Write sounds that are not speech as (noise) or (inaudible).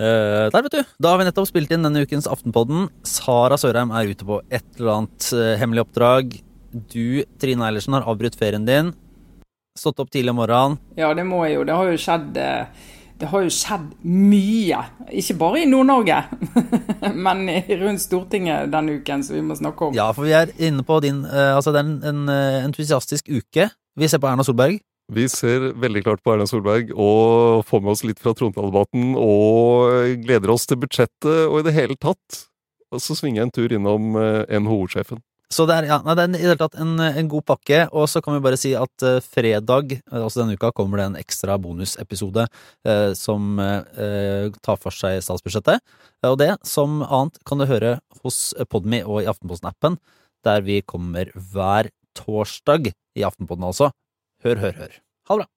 der, vet du. Da har vi nettopp spilt inn denne ukens Aftenpodden. Sara Sørheim er ute på et eller annet uh, hemmelig oppdrag. Du, Trine Eilertsen, har avbrutt ferien din. Stått opp tidlig om morgenen. Ja, det må jeg jo. Det har jo skjedd det har jo skjedd mye. Ikke bare i Nord-Norge, (laughs) men rundt Stortinget denne uken, som vi må snakke om. Ja, for vi er inne på din Altså, det er en, en entusiastisk uke. Vi ser på Erna Solberg. Vi ser veldig klart på Erna Solberg og får med oss litt fra trontaledebatten og gleder oss til budsjettet og i det hele tatt. Og så svinger jeg en tur innom eh, NHO-sjefen. Så det er, ja, det er i det hele tatt en, en, god pakke, og så kan vi bare si at uh, fredag, altså denne uka, kommer det en ekstra bonusepisode uh, som uh, tar for seg statsbudsjettet. og det, som annet, kan du høre hos Podme og i Aftenposten-appen, der vi kommer hver torsdag i Aftenposten altså. Hør, hør, hør. Ha det bra!